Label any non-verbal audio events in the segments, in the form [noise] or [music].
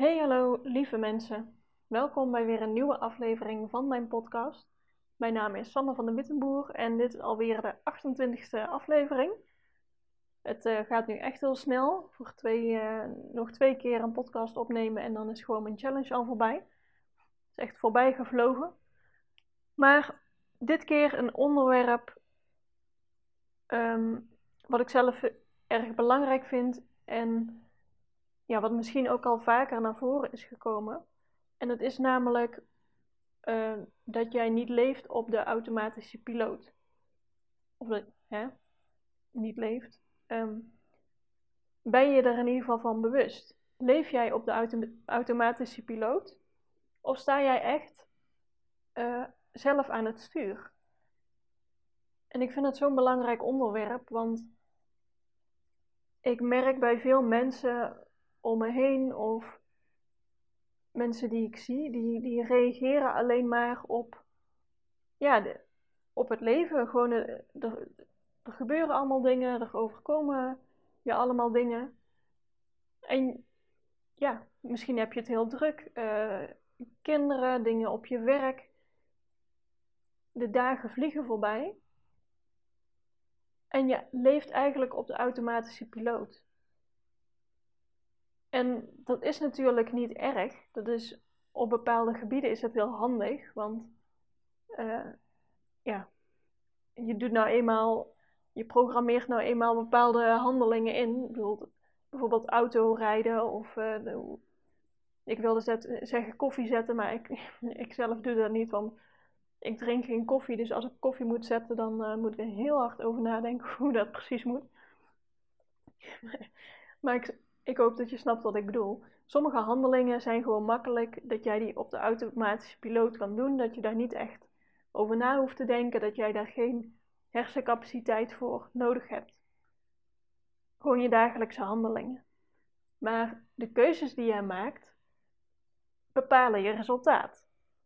Hey hallo lieve mensen, welkom bij weer een nieuwe aflevering van mijn podcast. Mijn naam is Sanne van de Wittenboer en dit is alweer de 28e aflevering. Het uh, gaat nu echt heel snel, voor twee, uh, nog twee keer een podcast opnemen en dan is gewoon mijn challenge al voorbij. Het is echt voorbij gevlogen. Maar dit keer een onderwerp um, wat ik zelf erg belangrijk vind en ja, wat misschien ook al vaker naar voren is gekomen. En dat is namelijk uh, dat jij niet leeft op de automatische piloot. Of dat, hè, niet leeft. Um, ben je er in ieder geval van bewust? Leef jij op de auto automatische piloot? Of sta jij echt uh, zelf aan het stuur? En ik vind het zo'n belangrijk onderwerp, want ik merk bij veel mensen om me heen of mensen die ik zie, die, die reageren alleen maar op, ja, op het leven. Gewoon, er, er gebeuren allemaal dingen, er overkomen je allemaal dingen. En ja, misschien heb je het heel druk. Uh, kinderen, dingen op je werk. De dagen vliegen voorbij. En je leeft eigenlijk op de automatische piloot. En dat is natuurlijk niet erg. Dat is, op bepaalde gebieden is het heel handig, want uh, ja, je doet nou eenmaal, je programmeert nou eenmaal bepaalde handelingen in. Bijvoorbeeld, auto rijden of de, ik wilde zeggen koffie zetten, maar ik, [laughs] ik zelf doe dat niet, want ik drink geen koffie. Dus als ik koffie moet zetten, dan uh, moet ik er heel hard over nadenken [laughs] hoe dat precies moet. [laughs] maar ik, ik hoop dat je snapt wat ik bedoel. Sommige handelingen zijn gewoon makkelijk dat jij die op de automatische piloot kan doen. Dat je daar niet echt over na hoeft te denken. Dat jij daar geen hersencapaciteit voor nodig hebt. Gewoon je dagelijkse handelingen. Maar de keuzes die jij maakt bepalen je resultaat.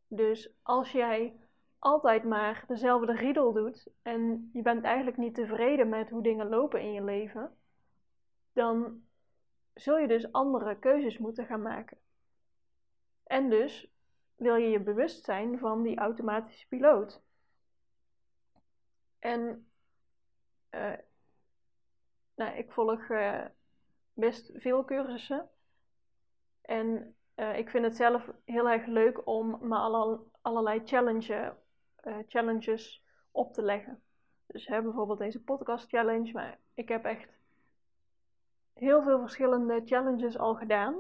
Dus als jij altijd maar dezelfde riedel doet en je bent eigenlijk niet tevreden met hoe dingen lopen in je leven, dan zul je dus andere keuzes moeten gaan maken. En dus wil je je bewust zijn van die automatische piloot. En uh, nou, ik volg uh, best veel cursussen. En uh, ik vind het zelf heel erg leuk om me alle, allerlei challenge, challenges op te leggen. Dus hè, bijvoorbeeld deze podcast challenge, maar ik heb echt heel veel verschillende challenges al gedaan.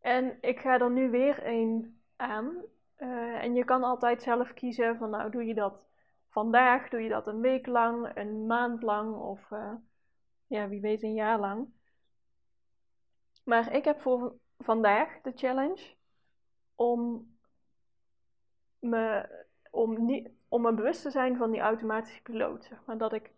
En ik ga er nu weer een aan. Uh, en je kan altijd zelf kiezen van nou doe je dat vandaag, doe je dat een week lang, een maand lang of uh, ja, wie weet een jaar lang. Maar ik heb voor vandaag de challenge om me, om, niet, om me bewust te zijn van die automatische piloot. Maar. dat, ik,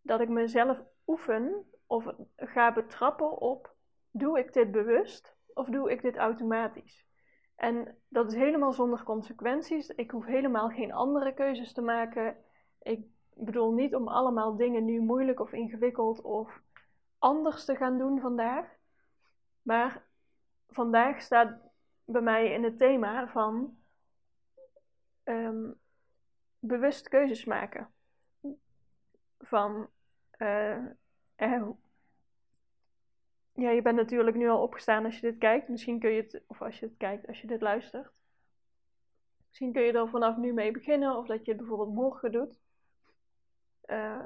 dat ik mezelf oefen of ga betrappen op: doe ik dit bewust of doe ik dit automatisch? En dat is helemaal zonder consequenties. Ik hoef helemaal geen andere keuzes te maken. Ik bedoel niet om allemaal dingen nu moeilijk of ingewikkeld of anders te gaan doen vandaag. Maar vandaag staat bij mij in het thema van um, bewust keuzes maken. Van uh, uh, ja, je bent natuurlijk nu al opgestaan als je dit kijkt. Misschien kun je het, of als je het kijkt, als je dit luistert. Misschien kun je er vanaf nu mee beginnen, of dat je het bijvoorbeeld morgen doet. Uh,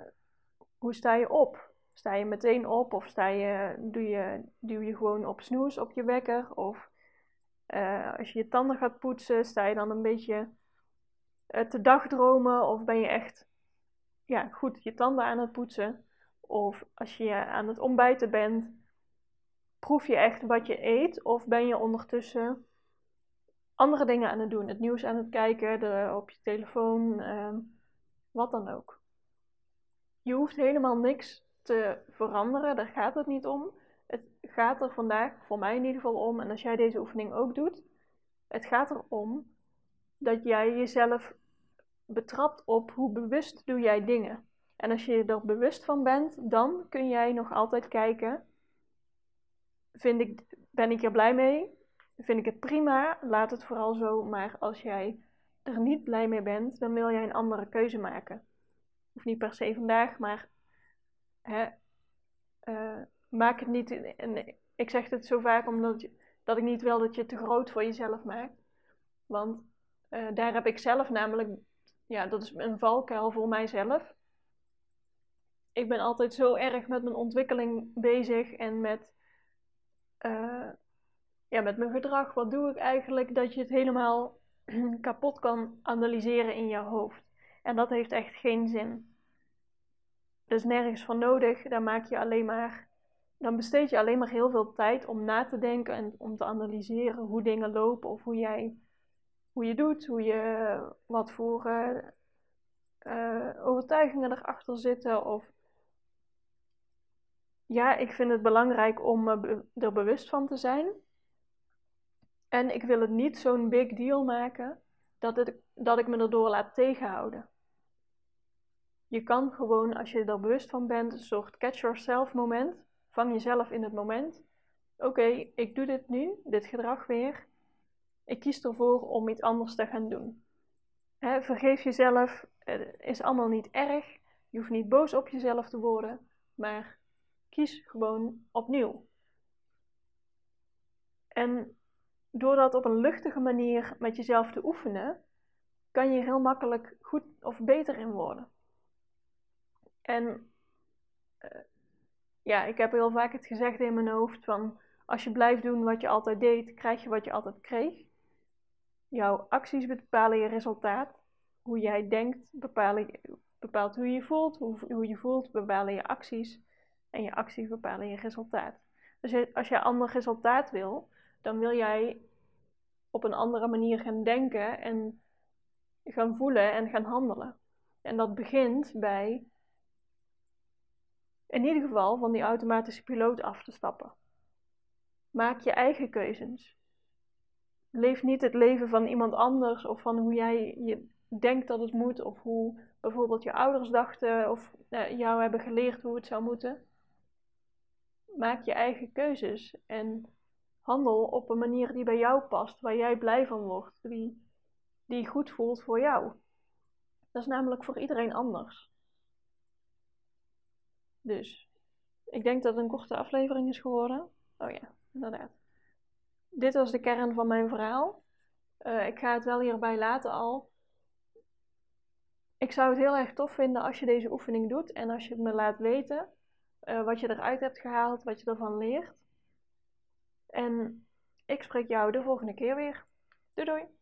hoe sta je op? Sta je meteen op, of sta je, doe je, duw je gewoon op snoes op je wekker? Of uh, als je je tanden gaat poetsen, sta je dan een beetje uh, te dagdromen? Of ben je echt ja, goed je tanden aan het poetsen? Of als je aan het ontbijten bent, proef je echt wat je eet? Of ben je ondertussen andere dingen aan het doen? Het nieuws aan het kijken, op je telefoon, uh, wat dan ook. Je hoeft helemaal niks te veranderen, daar gaat het niet om. Het gaat er vandaag, voor mij in ieder geval om, en als jij deze oefening ook doet, het gaat erom dat jij jezelf betrapt op hoe bewust doe jij dingen. En als je er bewust van bent, dan kun jij nog altijd kijken vind ik, ben ik er blij mee? Vind ik het prima? Laat het vooral zo. Maar als jij er niet blij mee bent, dan wil jij een andere keuze maken. Of niet per se vandaag, maar hè, uh, maak het niet. En ik zeg het zo vaak omdat je, dat ik niet wil dat je het te groot voor jezelf maakt. Want uh, daar heb ik zelf namelijk, ja, dat is een valkuil voor mijzelf. Ik ben altijd zo erg met mijn ontwikkeling bezig en met, uh, ja, met mijn gedrag. Wat doe ik eigenlijk? Dat je het helemaal [clears throat] kapot kan analyseren in je hoofd. En dat heeft echt geen zin. Dus nergens van nodig. Daar maak je alleen maar dan besteed je alleen maar heel veel tijd om na te denken en om te analyseren hoe dingen lopen of hoe jij hoe je doet, hoe je wat voor uh, overtuigingen erachter zitten. Of ja, ik vind het belangrijk om er bewust van te zijn. En ik wil het niet zo'n big deal maken dat, het, dat ik me erdoor laat tegenhouden. Je kan gewoon, als je er bewust van bent, een soort catch yourself moment Vang jezelf in het moment. Oké, ik doe dit nu, dit gedrag weer. Ik kies ervoor om iets anders te gaan doen. vergeef jezelf, het is allemaal niet erg. Je hoeft niet boos op jezelf te worden, maar kies gewoon opnieuw. En door dat op een luchtige manier met jezelf te oefenen, kan je heel makkelijk goed of beter in worden. En uh, ja, ik heb heel vaak het gezegd in mijn hoofd van als je blijft doen wat je altijd deed, krijg je wat je altijd kreeg. Jouw acties bepalen je resultaat. Hoe jij denkt bepaalt hoe je je voelt. Hoe, hoe je voelt bepalen je acties. En je acties bepalen je resultaat. Dus als je ander resultaat wil, dan wil jij op een andere manier gaan denken en gaan voelen en gaan handelen. En dat begint bij in ieder geval van die automatische piloot af te stappen. Maak je eigen keuzes. Leef niet het leven van iemand anders of van hoe jij je denkt dat het moet of hoe bijvoorbeeld je ouders dachten of eh, jou hebben geleerd hoe het zou moeten. Maak je eigen keuzes en handel op een manier die bij jou past, waar jij blij van wordt, die, die goed voelt voor jou. Dat is namelijk voor iedereen anders. Dus ik denk dat het een korte aflevering is geworden. Oh ja, inderdaad. Dit was de kern van mijn verhaal. Uh, ik ga het wel hierbij laten al. Ik zou het heel erg tof vinden als je deze oefening doet en als je het me laat weten uh, wat je eruit hebt gehaald, wat je ervan leert. En ik spreek jou de volgende keer weer. Doei doei!